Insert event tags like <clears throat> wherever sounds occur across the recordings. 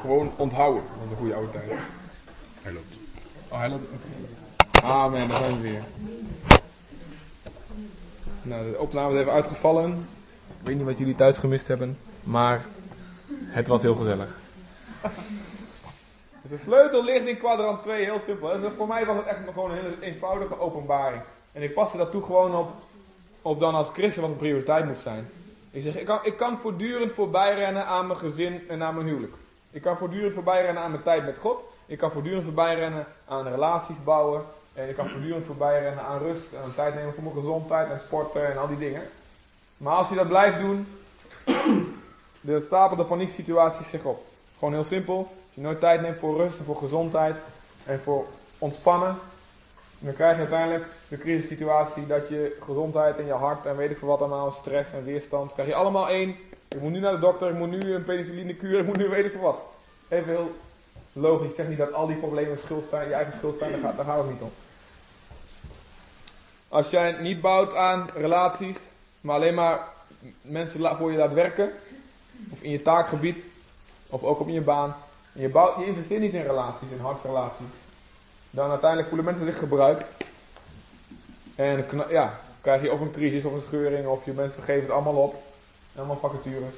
Gewoon onthouden. Dat is een goede oude tijd. Hij loopt. Oh, hij loopt. oké. Amen, daar zijn we weer. Nou, de opname is even uitgevallen. Ik weet niet wat jullie thuis gemist hebben, maar het was heel gezellig. Dus <laughs> de sleutel ligt in kwadrant 2, heel simpel. Dus voor mij was het echt gewoon een hele eenvoudige openbaring. En ik paste dat toe gewoon op, op dan als christen wat een prioriteit moet zijn. Ik zeg, ik kan, ik kan voortdurend voorbijrennen aan mijn gezin en aan mijn huwelijk. Ik kan voortdurend voorbijrennen aan mijn tijd met God. Ik kan voortdurend voorbijrennen aan relaties bouwen. En ik kan voortdurend voorbijrennen aan rust en aan tijd nemen voor mijn gezondheid en sporten en al die dingen. Maar als je dat blijft doen, de stapel de panieksituaties zich op. Gewoon heel simpel. Als je nooit tijd neemt voor rust en voor gezondheid en voor ontspannen, dan krijg je uiteindelijk de crisissituatie dat je gezondheid en je hart en weet ik veel wat allemaal, stress en weerstand, krijg je allemaal één. Ik moet nu naar de dokter, ik moet nu een penicillinekuur, ik moet nu weet ik veel wat. Even heel logisch. Ik zeg niet dat al die problemen schuld zijn, je eigen schuld zijn, daar gaat, daar gaat het niet om. Als jij niet bouwt aan relaties, maar alleen maar mensen voor je laat werken, of in je taakgebied, of ook op je baan, en je, bouwt, je investeert niet in relaties, in hartrelaties, dan uiteindelijk voelen mensen zich gebruikt. En ja, krijg je of een crisis of een scheuring, of je mensen geven het allemaal op. Allemaal vacatures.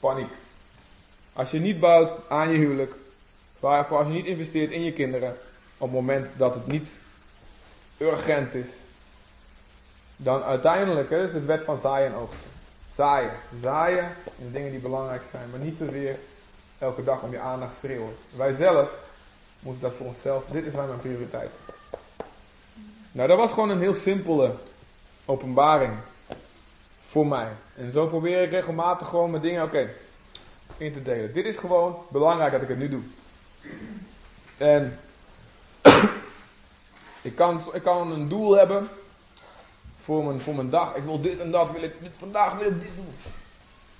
Paniek. Als je niet bouwt aan je huwelijk, waarvoor als je niet investeert in je kinderen, op het moment dat het niet urgent is, dan uiteindelijk is het wet van zaaien en oogsten. Zaaien. Zaaien in dingen die belangrijk zijn, maar niet zozeer elke dag om je aandacht schreeuwen. Wij zelf moeten dat voor onszelf, dit is mijn prioriteit. Nou, dat was gewoon een heel simpele openbaring voor mij. En zo probeer ik regelmatig gewoon mijn dingen, oké, in te delen. Dit is gewoon belangrijk dat ik het nu doe. En <clears throat> ik kan, ik kan een doel hebben voor mijn, voor mijn dag. Ik wil dit en dat, wil ik, vandaag wil ik dit doen.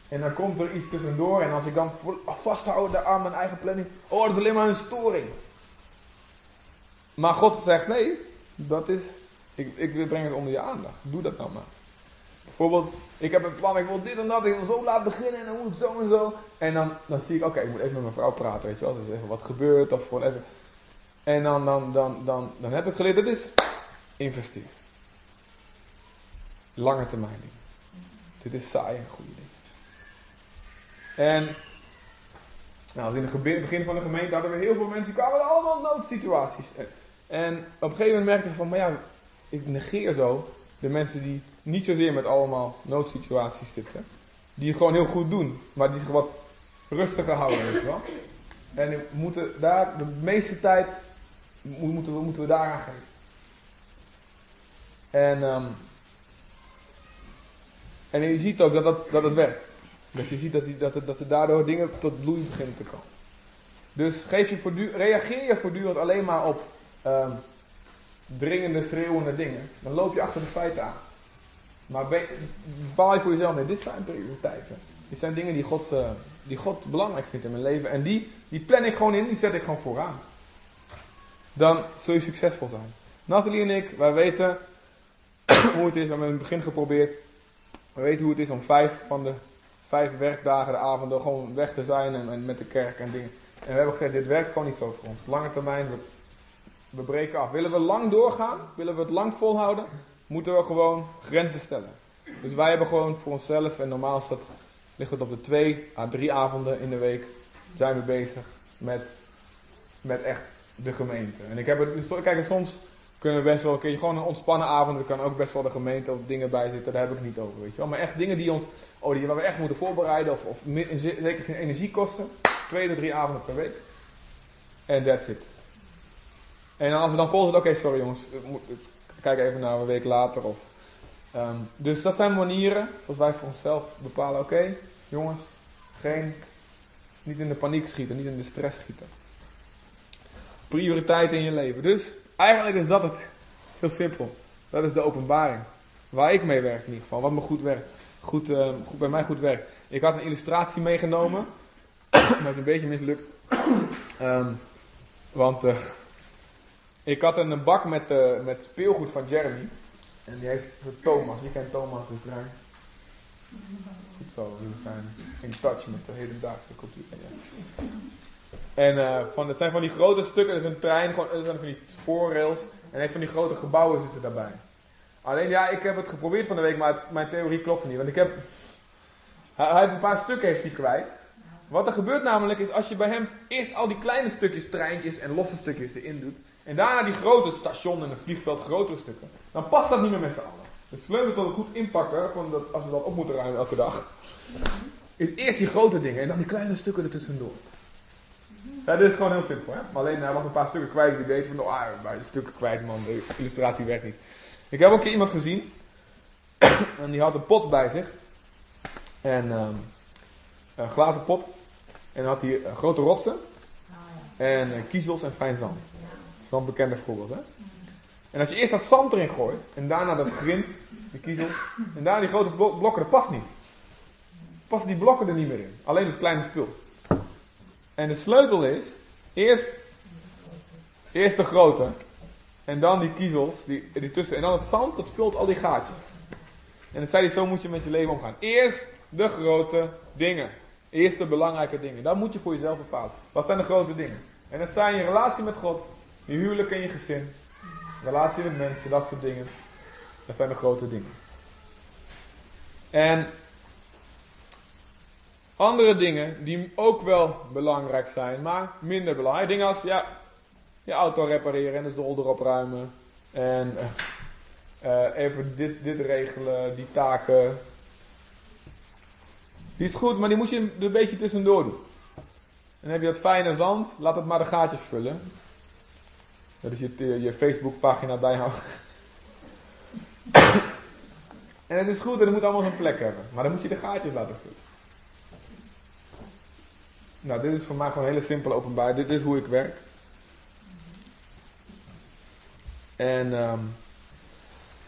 En dan komt er iets tussendoor en als ik dan vasthoud aan mijn eigen planning, oh dat is alleen maar een storing. Maar God zegt nee, dat is, ik, ik breng het onder je aandacht. Doe dat nou maar. Bijvoorbeeld, ik heb een plan, ik wil dit en dat, ik wil zo laat beginnen en dan moet het zo en zo. En dan, dan zie ik, oké, ik moet even met mijn vrouw praten, weet je wel. Dus even wat gebeurt of gewoon even. En dan, dan, dan, dan, dan heb ik geleerd, dat is investeren. Lange termijn dingen. Dit is saai en goede dingen. En nou, als in het begin van de gemeente hadden we heel veel mensen, die kwamen allemaal noodsituaties. En op een gegeven moment merkte ik van, maar ja, ik negeer zo de mensen die niet zozeer met allemaal noodsituaties zitten. Die het gewoon heel goed doen, maar die zich wat rustiger houden, weet je wel. En we moeten daar, de meeste tijd, moeten we, moeten we daaraan geven. En, um, en je ziet ook dat, dat, dat het werkt. Dus je ziet dat, die, dat, het, dat er daardoor dingen tot bloei beginnen te komen. Dus geef je reageer je voortdurend alleen maar op um, dringende, schreeuwende dingen. Dan loop je achter de feiten aan. Maar bepaal je voor jezelf, nee, dit zijn prioriteiten. Dit zijn dingen die God, uh, die God belangrijk vindt in mijn leven. En die, die plan ik gewoon in, die zet ik gewoon vooraan. Dan zul je succesvol zijn. Nathalie en ik, wij weten <coughs> hoe het is. We hebben in het begin geprobeerd. We weten hoe het is om vijf van de vijf werkdagen, de avonden, gewoon weg te zijn en, en met de kerk en dingen. En we hebben gezegd, dit werkt gewoon niet zo voor ons. Lange termijn, we, we breken af. Willen we lang doorgaan, willen we het lang volhouden, moeten we gewoon grenzen stellen. Dus wij hebben gewoon voor onszelf, en normaal dat, ligt het op de twee à drie avonden in de week, zijn we bezig met, met echt de gemeente. En ik heb het, kijk, soms kunnen we best wel een keer gewoon een ontspannen avond, er kan ook best wel de gemeente of dingen bij zitten, daar heb ik niet over, weet je wel. Maar echt dingen die ons, oh, die waar we echt moeten voorbereiden, of, of zeker zin energie kosten, twee tot drie avonden per week. En that's it. En als we dan volgen, oké, sorry jongens, kijk even naar een week later. Of, um, dus dat zijn manieren, zoals wij voor onszelf bepalen, oké, jongens, geen, niet in de paniek schieten, niet in de stress schieten. Prioriteit in je leven. Dus eigenlijk is dat het, heel simpel. Dat is de openbaring. Waar ik mee werk in ieder geval, wat me goed werkt. Goed, uh, goed bij mij goed werkt. Ik had een illustratie meegenomen, <coughs> maar is een beetje mislukt. Um, want uh, ik had een bak met, uh, met speelgoed van Jeremy. En die heeft Thomas. Wie kent Thomas? Dus daar. Goed Zo, we zijn in touch met de hedendaagse cultuur. Ja. En uh, van, het zijn van die grote stukken, er is een trein, gewoon, er zijn van die spoorrails. En een van die grote gebouwen zitten daarbij. Alleen ja, ik heb het geprobeerd van de week, maar mijn theorie klopt niet. Want ik heb. Hij, hij heeft een paar stukken heeft hij kwijt. Wat er gebeurt namelijk is als je bij hem eerst al die kleine stukjes, treintjes en losse stukjes erin doet. En daarna die grote station en een vliegveld, grotere stukken. Dan past dat niet meer met z'n allen. Dus sleutel tot het goed inpakken, van dat, als we dat op moeten ruimen elke dag. Is eerst die grote dingen en dan die kleine stukken ertussendoor. Ja, dit is gewoon heel simpel. Hè? Maar alleen hij was een paar stukken kwijt. Die weten van, oh, ah, bij de stukken kwijt man, de illustratie werkt niet. Ik heb ook een keer iemand gezien. <clears throat> en die had een pot bij zich. En um, een glazen pot. En dan had hij uh, grote rotsen. En uh, kiezels en fijn zand. Een bekende voorbeeld. Hè? En als je eerst dat zand erin gooit. En daarna dat grind, de kiezels. En daarna die grote blokken, dat past niet. Passen die blokken er niet meer in. Alleen het kleine spul. En de sleutel is, eerst, eerst de grote. En dan die kiezels, die, die tussen. En dan het zand, dat vult al die gaatjes. En dan zei hij, zo moet je met je leven omgaan. Eerst de grote dingen. Eerst de belangrijke dingen. Dat moet je voor jezelf bepalen. Wat zijn de grote dingen? En dat zijn je relatie met God, je huwelijk en je gezin. Relatie met mensen, dat soort dingen. Dat zijn de grote dingen. En andere dingen die ook wel belangrijk zijn, maar minder belangrijk. Dingen als ja, je auto repareren en de zolder opruimen. En uh, even dit, dit regelen, die taken. Die is goed, maar die moet je een beetje tussendoor doen. En dan heb je dat fijne zand, laat het maar de gaatjes vullen. Dat is je, je Facebook pagina bijhouden. en het is goed en het moet allemaal zijn plek hebben. Maar dan moet je de gaatjes laten vullen. Nou, dit is voor mij gewoon hele simpele openbaar. Dit is hoe ik werk. En um,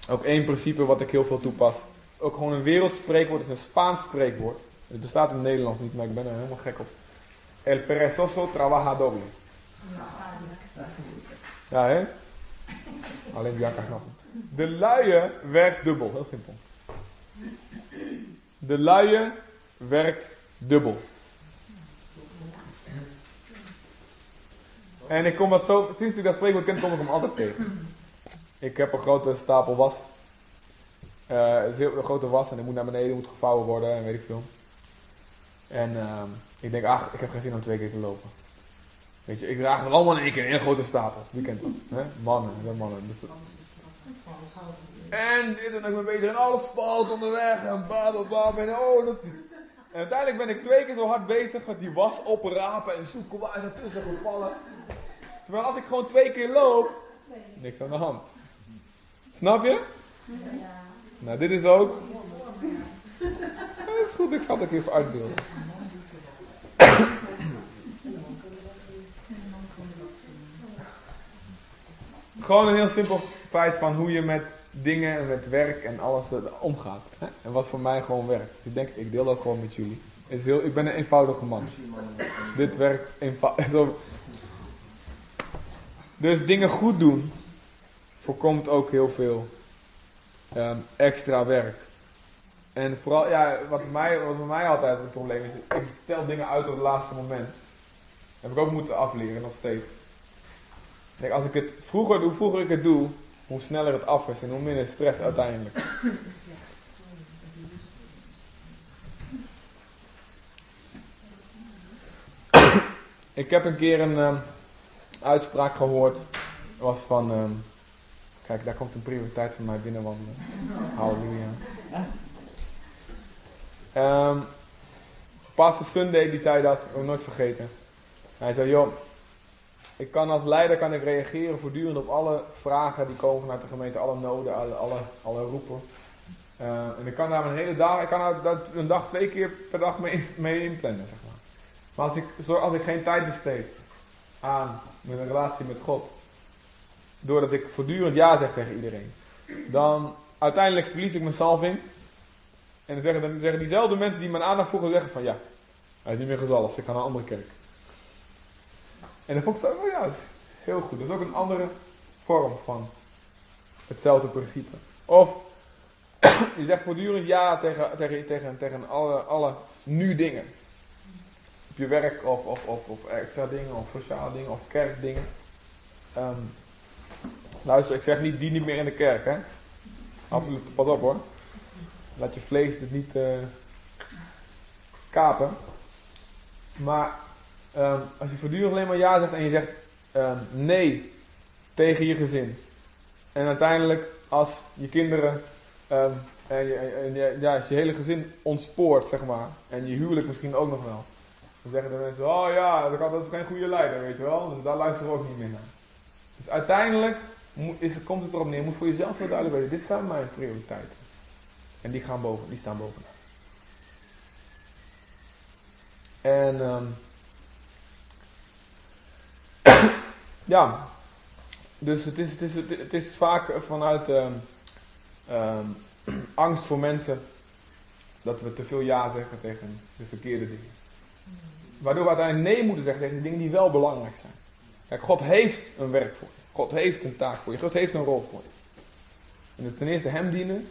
ook één principe wat ik heel veel toepas. Ook gewoon een wereldspreekwoord, is een Spaans spreekwoord. Het bestaat in het Nederlands niet, maar ik ben er helemaal gek op. El perezoso trabaja doble. Ja, hè? Alleen Bianca snapt De luie werkt dubbel, heel simpel. De luie werkt dubbel. En ik kom dat zo, sinds ik dat spreekwoord ken, kom ik hem altijd tegen. Ik heb een grote stapel was. Het is heel, een grote was en die moet naar beneden, moet gevouwen worden en weet ik veel. En uh, ik denk, ach, ik heb geen zin om twee keer te lopen. Ik draag het allemaal in één keer in een grote stapel. Wie kent dat? Hè? Mannen, mannen. Dus en dit en ik ben bezig en alles valt onderweg en bababab en oh dat... En uiteindelijk ben ik twee keer zo hard bezig met die was oprapen en zoeken waar is er tussen gevallen. Terwijl als ik gewoon twee keer loop, niks aan de hand. Snap je? Ja. Nou, dit is ook. Dat is goed, ik zal het even uitbeelden. Gewoon een heel simpel feit van hoe je met dingen en met werk en alles omgaat. Hè? En wat voor mij gewoon werkt. Dus ik denk, ik deel dat gewoon met jullie. Is heel, ik ben een eenvoudige man. Dit werkt eenvoudig. <laughs> Dus dingen goed doen voorkomt ook heel veel um, extra werk. En vooral, ja, wat, mij, wat bij mij altijd het probleem is, ik stel dingen uit op het laatste moment. Heb ik ook moeten afleren, nog steeds. Kijk, als ik het vroeger, hoe vroeger ik het doe, hoe sneller het af is en hoe minder stress uiteindelijk. ik heb een keer een um, uitspraak gehoord. was van, um, kijk, daar komt een prioriteit van mij binnenwandelen. Halleluja. Um, Pastor Sunday die zei dat, ik nooit vergeten. Hij zei, joh, ik kan als leider kan ik reageren voortdurend op alle vragen die komen vanuit de gemeente, alle noden, alle, alle, roepen. Uh, en ik kan daar een hele dag, ik kan daar een dag twee keer per dag mee, mee inplannen, zeg maar. Als ik, als ik geen tijd besteed aan mijn relatie met God, doordat ik voortdurend ja zeg tegen iedereen, dan uiteindelijk verlies ik mijn salving. En dan zeggen, dan zeggen diezelfde mensen die mijn aandacht vroegen, zeggen van ja, hij is niet meer gezalfd, ik ga naar een andere kerk. En dan vond ik zo, ja, heel goed. Dat is ook een andere vorm van hetzelfde principe. Of <clears throat> je zegt voortdurend ja tegen, tegen, tegen, tegen alle, alle nu dingen. Op je werk of, of, of, of extra dingen, of sociale dingen, of kerkdingen. Um, luister, ik zeg niet die niet meer in de kerk, hè. Absoluut, pas op hoor. Laat je vlees het niet uh, kapen. Maar um, als je voortdurend alleen maar ja zegt en je zegt um, nee tegen je gezin. En uiteindelijk als je kinderen en, je, en je, ja, als je hele gezin ontspoort, zeg maar, en je huwelijk misschien ook nog wel. Dan zeggen de mensen, oh ja, dat is geen goede leider, weet je wel. Dus daar luisteren we ook niet meer naar. Dus uiteindelijk is, komt het erop neer, je moet voor jezelf heel duidelijk weten, dit zijn mijn prioriteiten. En die, gaan boven, die staan bovenaan. En um, ja, dus het is, het is, het is vaak vanuit um, um, <clears throat> angst voor mensen dat we te veel ja zeggen tegen de verkeerde dingen. Waardoor we uiteindelijk nee moeten zeggen tegen de dingen die wel belangrijk zijn. Kijk, God heeft een werk voor je. God heeft een taak voor je. God heeft een rol voor je. En dus ten eerste hem dienen.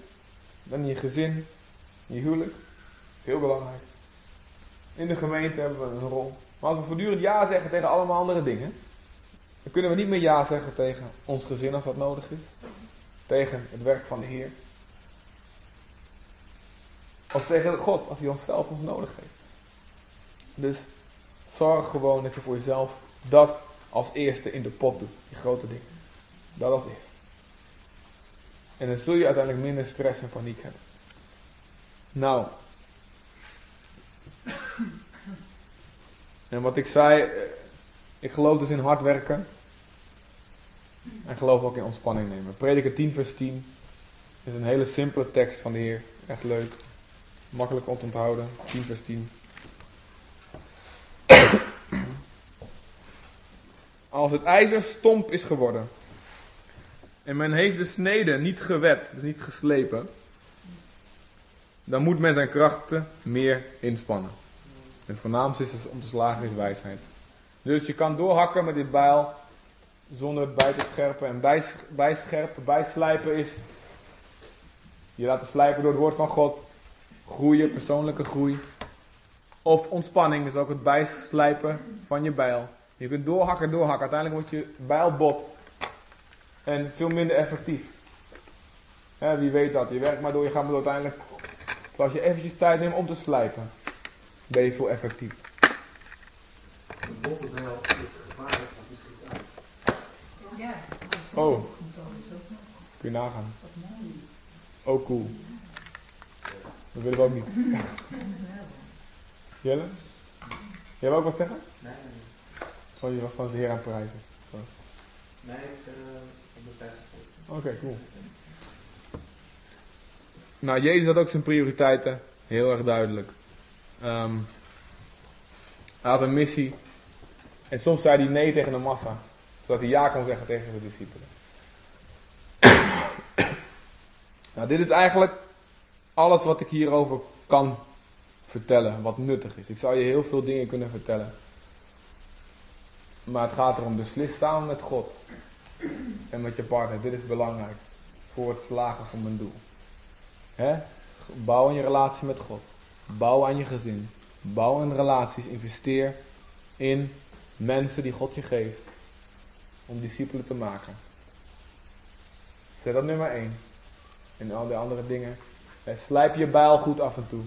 Dan je gezin. Je huwelijk. Heel belangrijk. In de gemeente hebben we een rol. Maar als we voortdurend ja zeggen tegen allemaal andere dingen. Dan kunnen we niet meer ja zeggen tegen ons gezin als dat nodig is. Tegen het werk van de Heer. Of tegen God als hij onszelf ons nodig heeft. Dus zorg gewoon dat je voor jezelf dat als eerste in de pot doet. Die grote dingen. Dat als eerste. En dan zul je uiteindelijk minder stress en paniek hebben. Nou. En wat ik zei, eh, ik geloof dus in hard werken. En geloof ook in ontspanning nemen. Prediker 10 vers 10 is een hele simpele tekst van de Heer. Echt leuk. Makkelijk om te onthouden. 10 vers 10. Als het ijzer stomp is geworden. En men heeft de snede niet gewet, dus niet geslepen. Dan moet men zijn krachten meer inspannen. Het voornaamste is om te slagen is wijsheid. Dus je kan doorhakken met dit bijl zonder bij te scherpen. En bij, bijscherpen, bijslijpen is je laten slijpen door het woord van God. Groeien, persoonlijke groei. Of ontspanning is ook het bijslijpen van je bijl. Je kunt doorhakken, doorhakken. Uiteindelijk wordt je bijl bot. En veel minder effectief. wie weet dat. Je werkt maar door, je gaat maar uiteindelijk. Als je eventjes tijd neemt om te slijpen, ben je veel effectief. Een botte bijl is gevaarlijk, want die schiet uit. Ja. Oh. Kun je nagaan. Oh, cool. Dat willen we ook niet. <laughs> Jelle? Jij wil ook wat zeggen? Nee, nee, Oh, je van de heer aan prijzen. nee. ik uh, op de pers. Oké, cool. Nou, Jezus had ook zijn prioriteiten heel erg duidelijk. Ehm, hij had een missie. En soms zei hij nee tegen de massa. Zodat hij ja kon zeggen tegen de discipelen. <coughs> nou, dit is eigenlijk alles wat ik hierover kan vertellen. Wat nuttig is. Ik zou je heel veel dingen kunnen vertellen. Maar het gaat erom, beslis samen met God en met je partner. Dit is belangrijk voor het slagen van mijn doel. He? Bouw aan je relatie met God. Bouw aan je gezin. Bouw aan relaties. Investeer in mensen die God je geeft. Om discipelen te maken. Zet dat nummer 1. En al die andere dingen. Slijp je bijl goed af en toe.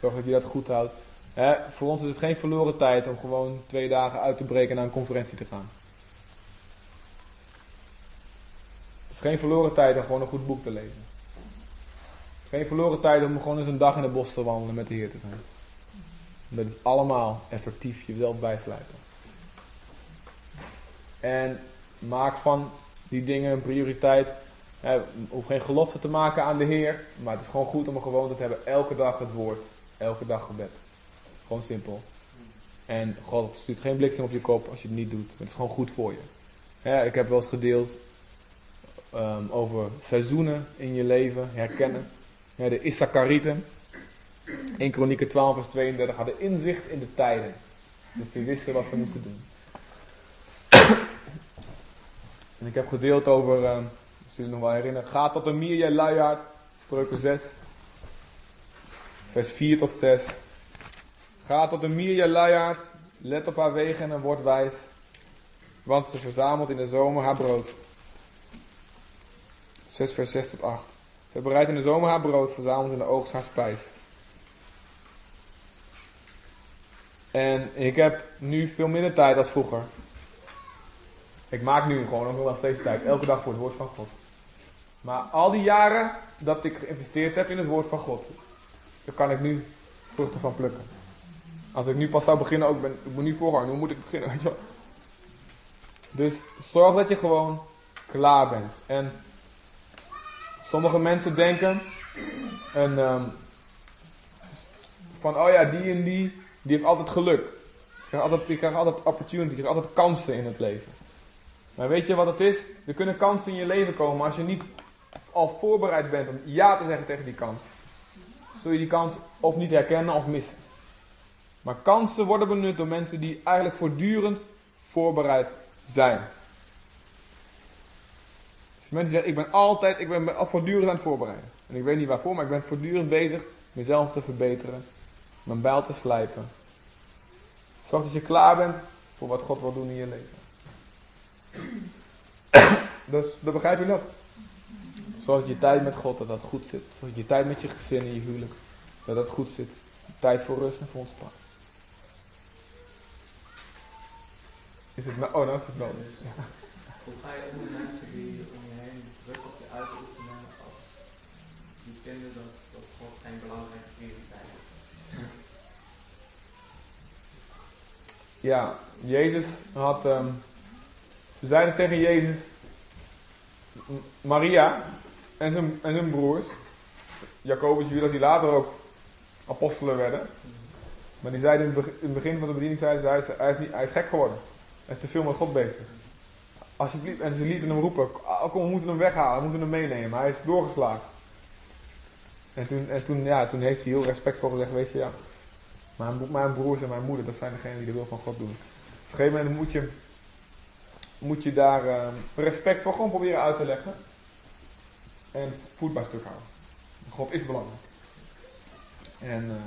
Zorg dat je dat goed houdt voor ons is het geen verloren tijd om gewoon twee dagen uit te breken naar een conferentie te gaan. Het is geen verloren tijd om gewoon een goed boek te lezen. Geen verloren tijd om gewoon eens een dag in het bos te wandelen met de Heer te zijn. Dat is allemaal effectief jezelf bijsluiten. En maak van die dingen een prioriteit. Hoef geen gelofte te maken aan de Heer. Maar het is gewoon goed om een gewoonte te hebben. Elke dag het woord. Elke dag gebed. Gewoon simpel. En God stuurt geen bliksem op je kop als je het niet doet. Het is gewoon goed voor je. ik heb wel eens gedeeld um, over seizoenen in je leven herkennen. De Issacharieten. In Kronieken 12 vers 32 hadden inzicht in de tijden. Dat ze wisten wat ze moesten doen. <clears throat> en ik heb gedeeld over, um, als jullie nog wel herinneren. Ga tot een mier, jij luiaard. Spreuken 6, vers 4 tot 6. Ga tot de Mirja luiaard, let op haar wegen en word wijs, want ze verzamelt in de zomer haar brood. 6 vers 6 tot 8. Ze bereidt in de zomer haar brood, verzamelt in de oogst haar spijs. En ik heb nu veel minder tijd als vroeger. Ik maak nu gewoon nog steeds tijd, elke dag voor het woord van God. Maar al die jaren dat ik geïnvesteerd heb in het woord van God, daar kan ik nu vruchten van plukken. Als ik nu pas zou beginnen, ook ben, ik moet nu voorgaan, hoe moet ik beginnen? <laughs> Wel? Dus zorg dat je gewoon klaar bent. En sommige mensen denken en, ehm, van, oh ja, die en die, die heeft altijd geluk. Die krijgt altijd, die krijgt altijd opportunities, die krijgt altijd kansen in het leven. Maar weet je wat het is? Er kunnen kansen in je leven komen als je niet al voorbereid bent om ja te zeggen tegen die kans. Zul je die kans of niet herkennen of missen. Maar kansen worden benut door mensen die eigenlijk voortdurend voorbereid zijn. Dus mensen zeggen, ik ben altijd, ik ben voortdurend aan het voorbereiden. En ik weet niet waarvoor, maar ik ben voortdurend bezig mezelf te verbeteren. Mijn bijl te slijpen. Zorg dat je klaar bent voor wat God wil doen in je leven. <coughs> Dus, dat begrijp je dat? Zorg dat je tijd met God, dat dat goed zit. Zorg dat je tijd met je gezin en je huwelijk, dat dat goed zit. Tijd voor rust en voor ontspanning. Is het nou, oh, nou is het nodig. Hoe ga je met mensen die om je heen druk op je die vinden dat, God geen belangrijke prioriteit? Ja, Jezus had, ehm, ze zeiden tegen Jezus, Maria en zijn, en zijn broers, Jacobus, Judas, die later ook apostelen werden, maar die zeiden in het beg- in het begin van de bediening, zeiden ze, hij is, hij is, niet, hij is gek geworden. Hij is te veel met God bezig. Alsjeblieft, en ze lieten hem roepen, "Ah, kom we moeten hem weghalen, we moeten hem meenemen. Hij is doorgeslagen. En toen, en toen, ja, toen heeft hij heel respectvol gezegd, weet je, ja, mijn, mijn broers en mijn moeder, dat zijn degenen die de wil van God doen. Op een gegeven moment moet je, moet je daar eh, respect voor gewoon proberen uit te leggen. En voet stuk houden. God is belangrijk. En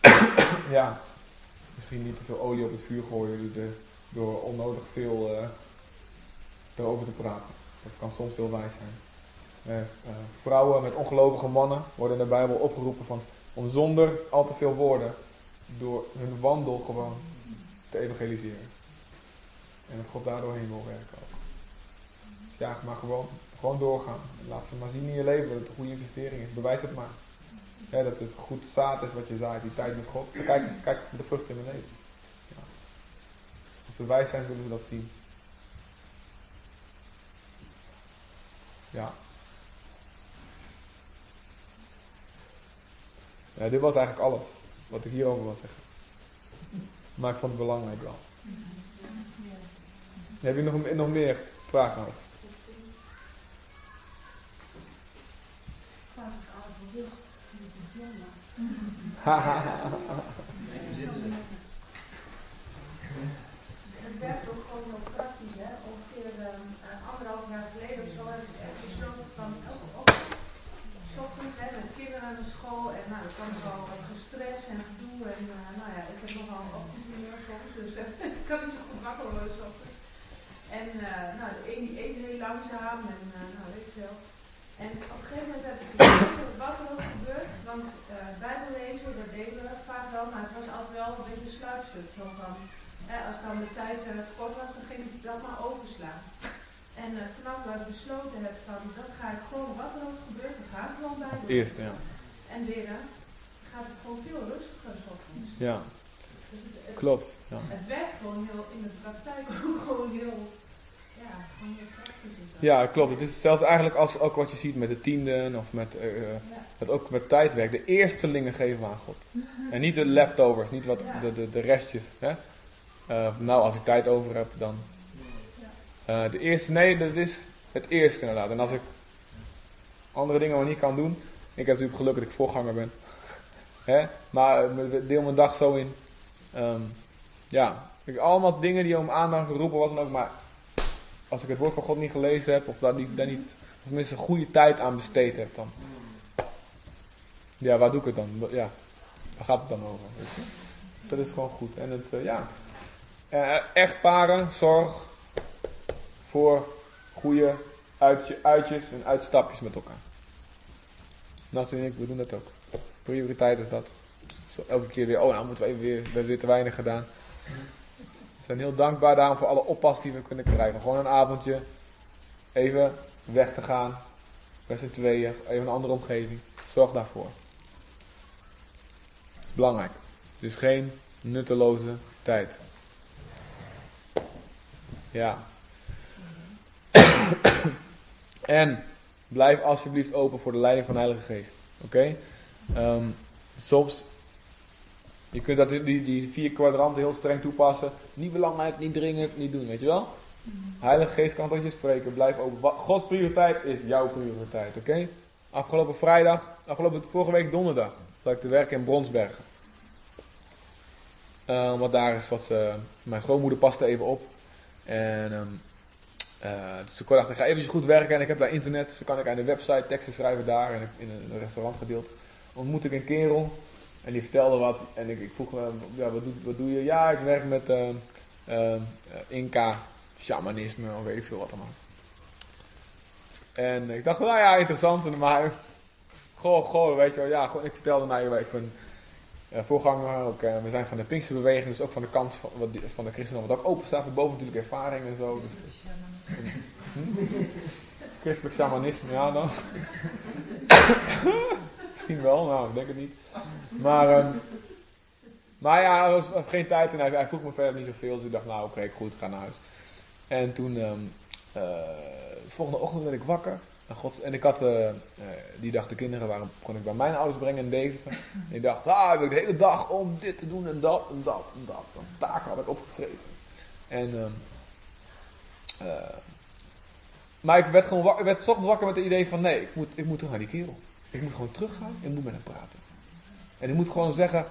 eh, <coughs> ja, misschien niet te veel olie op het vuur gooien door, door onnodig veel eh, erover te praten. Dat kan soms heel wijs zijn. Eh, eh, vrouwen met ongelovige mannen worden in de Bijbel opgeroepen van, om zonder al te veel woorden door hun wandel gewoon te evangeliseren. En dat God daardoor heen wil werken ook. Dus ja, maar gewoon, gewoon doorgaan. Laat ze maar zien in je leven dat het een goede investering is. Bewijs het maar. Ja, dat het goed zaad is wat je zaait, die tijd met God. Kijk, kijk de vrucht in mijn leven. Ja. Als ze wijs zijn, zullen ze dat zien. Ja. Ja, dit was eigenlijk alles wat ik hierover wil zeggen. Maar ik vond het belangrijk wel. Heb je nog, nog meer vragen over? <laughs> Was. Het werd ook gewoon heel praktisch, hè. Ongeveer ehm, eh, anderhalf jaar geleden of zo heb ik echt besloten van elke ochtend, s ochtends, hè, naar school en nou, dan kwam er wel wat gestres en gedoe en eh, nou ja, ik heb nogal een ochtendhumeur soms, dus eh, <laughs> ik kan niet zo goed ochtends. En eh, nou, de een die eet heel langzaam en nou, weet je wel. En op een gegeven moment heb ik gekeken wat er ook gebeurt. Want eh bijbellezen, dat deden we vaak wel, maar het was altijd wel een beetje een sluitstuk. Zo van, als dan de tijd eh, te kort was, dan ging ik dat maar overslaan. En eh, vanaf dat ik besloten heb van, dat ga ik gewoon, wat er ook gebeurt, dat ga ik gewoon bij Als eerste, ja. En leren gaat het gewoon veel rustiger s ochtends. Ja, Dus het, het, klopt. Ja. het werkt gewoon heel, in de praktijk <laughs> ook gewoon heel, ja, gewoon heel praktisch. is dat. ja, klopt. Het is zelfs eigenlijk als, ook wat je ziet met de tienden of met, Ja. met ook met tijdwerk. De eerstelingen geven we aan God. En niet de leftovers, niet wat, de, de, de restjes. Hè? Eh, nou, als ik tijd over heb, dan. De eerste, nee, dat is het eerste inderdaad. En als ik andere dingen nog niet kan doen. Ik heb natuurlijk geluk dat ik voorganger ben. <laughs> Hè? Maar ik deel mijn dag zo in. Ehm, ja, ik, allemaal dingen die om aandacht geroepen was. En ook maar als ik het woord van God niet gelezen heb. Of daar niet, daar niet of tenminste een goede tijd aan besteed heb. Dan Ja, waar doe ik het dan? Ja, waar gaat het dan over? Dus dat is gewoon goed. En het, uh, ja. Uh, echtparen, zorg voor goede uitje, uitjes en uitstapjes met elkaar. Nathalie en ik, we doen dat ook. Prioriteit is dat. Elke keer weer, oh nou moeten we even weer, we hebben weer te weinig gedaan. We zijn heel dankbaar daarom voor alle oppas die we kunnen krijgen. Gewoon een avondje, even weg te gaan, met z'n tweeën, even een andere omgeving. Zorg daarvoor. Dat is belangrijk. Het is geen nutteloze tijd. Ja. <coughs> en blijf alsjeblieft open voor de leiding van de Heilige Geest. Oké? Okay? Um, soms, je kunt dat, die, die vier kwadranten heel streng toepassen. Niet belangrijk, niet dringend, niet doen, weet je wel? Heilige Geest kan tot je spreken. Blijf open. Gods prioriteit is jouw prioriteit, oké? Afgelopen vrijdag, afgelopen vorige week donderdag, zat ik te werken in Bronsbergen. Uh, want daar is wat, uh, mijn schoonmoeder paste even op. En um, uh, dus ik dacht, ik ga even goed werken en ik heb daar internet. Dus kan ik aan de website teksten schrijven daar en in een restaurant gedeeld. Ontmoet ik een kerel en die vertelde wat. En ik, ik vroeg me, ja, wat, doe, wat doe je? Ja, ik werk met Inca shamanisme of weet ik veel wat allemaal. En ik dacht, nou ja, interessant. Maar, <laughs> goh, goh, weet je wel, ja, ik vertelde naar ik ben uh, voorganger, ook, uh, we zijn van de Pinksterbeweging, dus ook van de kant van, van de christenen, wat ook open staat voor boven natuurlijk ervaring en zo. Dus, <laughs> Christelijk shamanisme, ja dan. <laughs> Misschien wel, nou, ik denk het niet. Maar, um, maar ja, er was geen tijd en hij, vroeg me verder niet zoveel, dus ik dacht, nou oké, goed, ga naar huis. En toen, um, de volgende ochtend werd ik wakker. En, God, en ik had uh, uh, die dag de kinderen waren, kon ik bij mijn ouders brengen in Deventer. En ik dacht, ah, ik heb de hele dag om dit te doen en dat en dat en dat. En taken had ik opgeschreven. En, um, maar ik werd gewoon wakker, werd ochtends wakker met het idee van, nee, ik moet, ik moet terug naar die kerel. Ik moet gewoon teruggaan en moet met hem praten. En ik moet gewoon zeggen,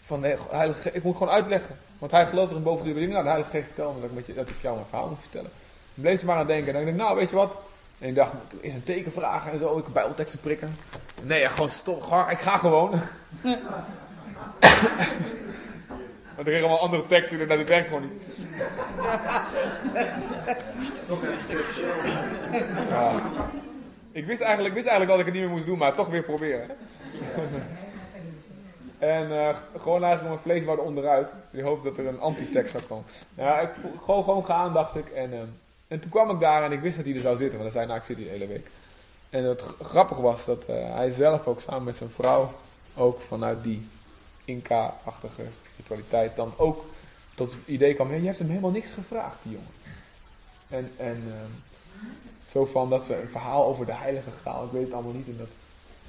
van, nee, heilige, ik moet gewoon uitleggen. Want hij gelooft er in boven dingen. Nou, de Heilige Geest vertelde me dat ik, met je, dat ik jou mijn verhaal moet vertellen. Ik bleef er maar aan denken. En dan denk ik, nou, weet je wat? En ik dacht, is een teken vragen en zo, ik bijbelteksten prikken. Nee, gewoon stop, ik ga gewoon. <laughs> maar er kregen allemaal andere teksten en dat werkt gewoon niet. Ja. Ik wist eigenlijk, wist eigenlijk dat ik het niet meer moest doen, maar toch weer proberen. En uh, gewoon eigenlijk mijn vlees wou onderuit. Je hoopt dat er een antitekst zou komen. Ja, ik gewoon, gewoon gaan, dacht ik. En, uh, en toen kwam ik daar en ik wist dat hij er zou zitten. Want hij zei, nou ik zit hier de hele week. En het grappig was dat uh, hij zelf ook samen met zijn vrouw, ook vanuit die Inca-achtige spiritualiteit, dan ook tot het idee kwam, je hebt hem helemaal niks gevraagd, die jongen. En, en zo van dat ze een verhaal over de heilige graal, ik weet het allemaal niet, en dat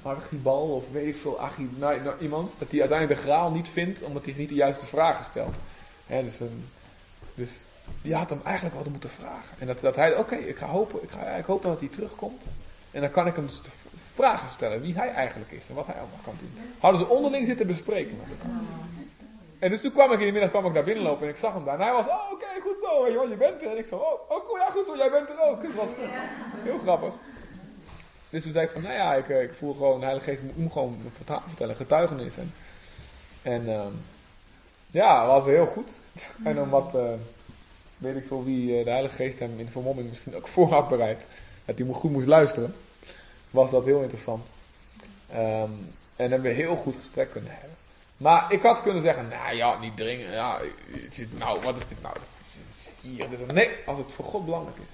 Archibal of weet ik veel, Archie, nou, nou, iemand, dat hij uiteindelijk de graal niet vindt omdat hij niet de juiste vragen stelt. He, dus, um, dus die had hem eigenlijk wat moeten vragen. En dat, dat hij, oké, ik ga hopen, ik, ga, ik hoop dat hij terugkomt. En dan kan ik hem dus vragen stellen wie hij eigenlijk is en wat hij allemaal kan doen. Hadden ze onderling zitten bespreken met elkaar. En dus toen kwam ik in de middag kwam ik daar binnenlopen en ik zag hem daar. En hij was, oh oké, goed zo, je, bent er. En ik zo, oh, oh ja, goed zo, jij bent er ook. Dus was heel grappig. Dus toen zei ik van, nou ja, ik, ik voel gewoon, de Heilige Geest moet gewoon vertellen, getuigenis. En, en uh, ja, was heel goed. <laughs> en omdat, uh, weet ik veel wie, uh, de Heilige Geest hem in de vermomming misschien ook voor had bereid. Dat hij goed moest luisteren. Was dat heel interessant. Um, en hebben we heel goed gesprek kunnen hebben. Maar ik had kunnen zeggen, nou ja, niet dringen. Ja, nou, wat is dit nou? Het hier. Nee, als het voor God belangrijk is.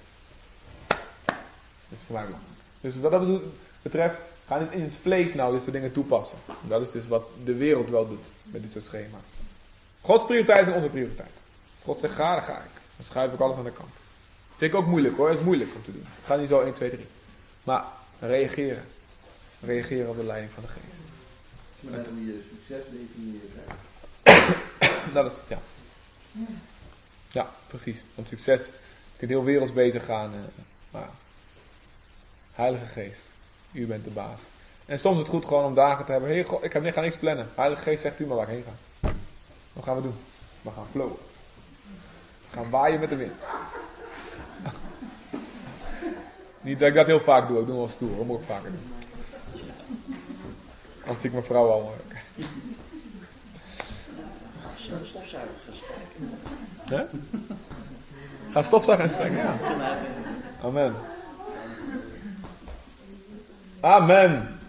Dat is voor mij belangrijk. Dus wat dat betreft, ga niet in het vlees nou dit soort dingen toepassen. Dat is dus wat de wereld wel doet met dit soort schema's. Gods prioriteit is onze prioriteit. Als God zegt ga, dan ga ik. Dan schuif ik alles aan de kant. Vind ik ook moeilijk hoor, dat is moeilijk om te doen. Ga niet zo 1, 2, 3. Maar reageren. Reageren op de leiding van de geest. Maar hoe je succes definieert. <coughs> dat is het, ja. Ja, precies. Want succes, je kunt heel werelds bezig gaan. Eh, maar Heilige Geest, u bent de baas. En soms is het goed gewoon om dagen te hebben. Hey, God, ik ga niks plannen. Heilige Geest zegt u maar waar ik heen ga. Wat gaan we doen? We gaan flowen. We gaan waaien met de wind. Niet dat ik dat heel vaak doe. Ik doe wel stoer. Dat moet ik vaker doen. Anders zie ik mijn vrouw al. Hè? Ga stofzuigen en strijken, ja. Amen. Amen.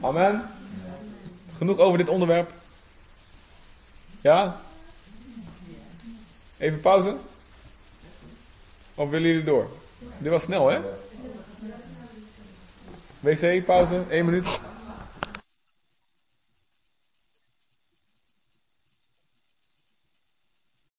Amen. Genoeg over dit onderwerp. Ja? Even pauze? Of willen jullie door? Dit was snel, hè? WC, pauze, 1 minuut.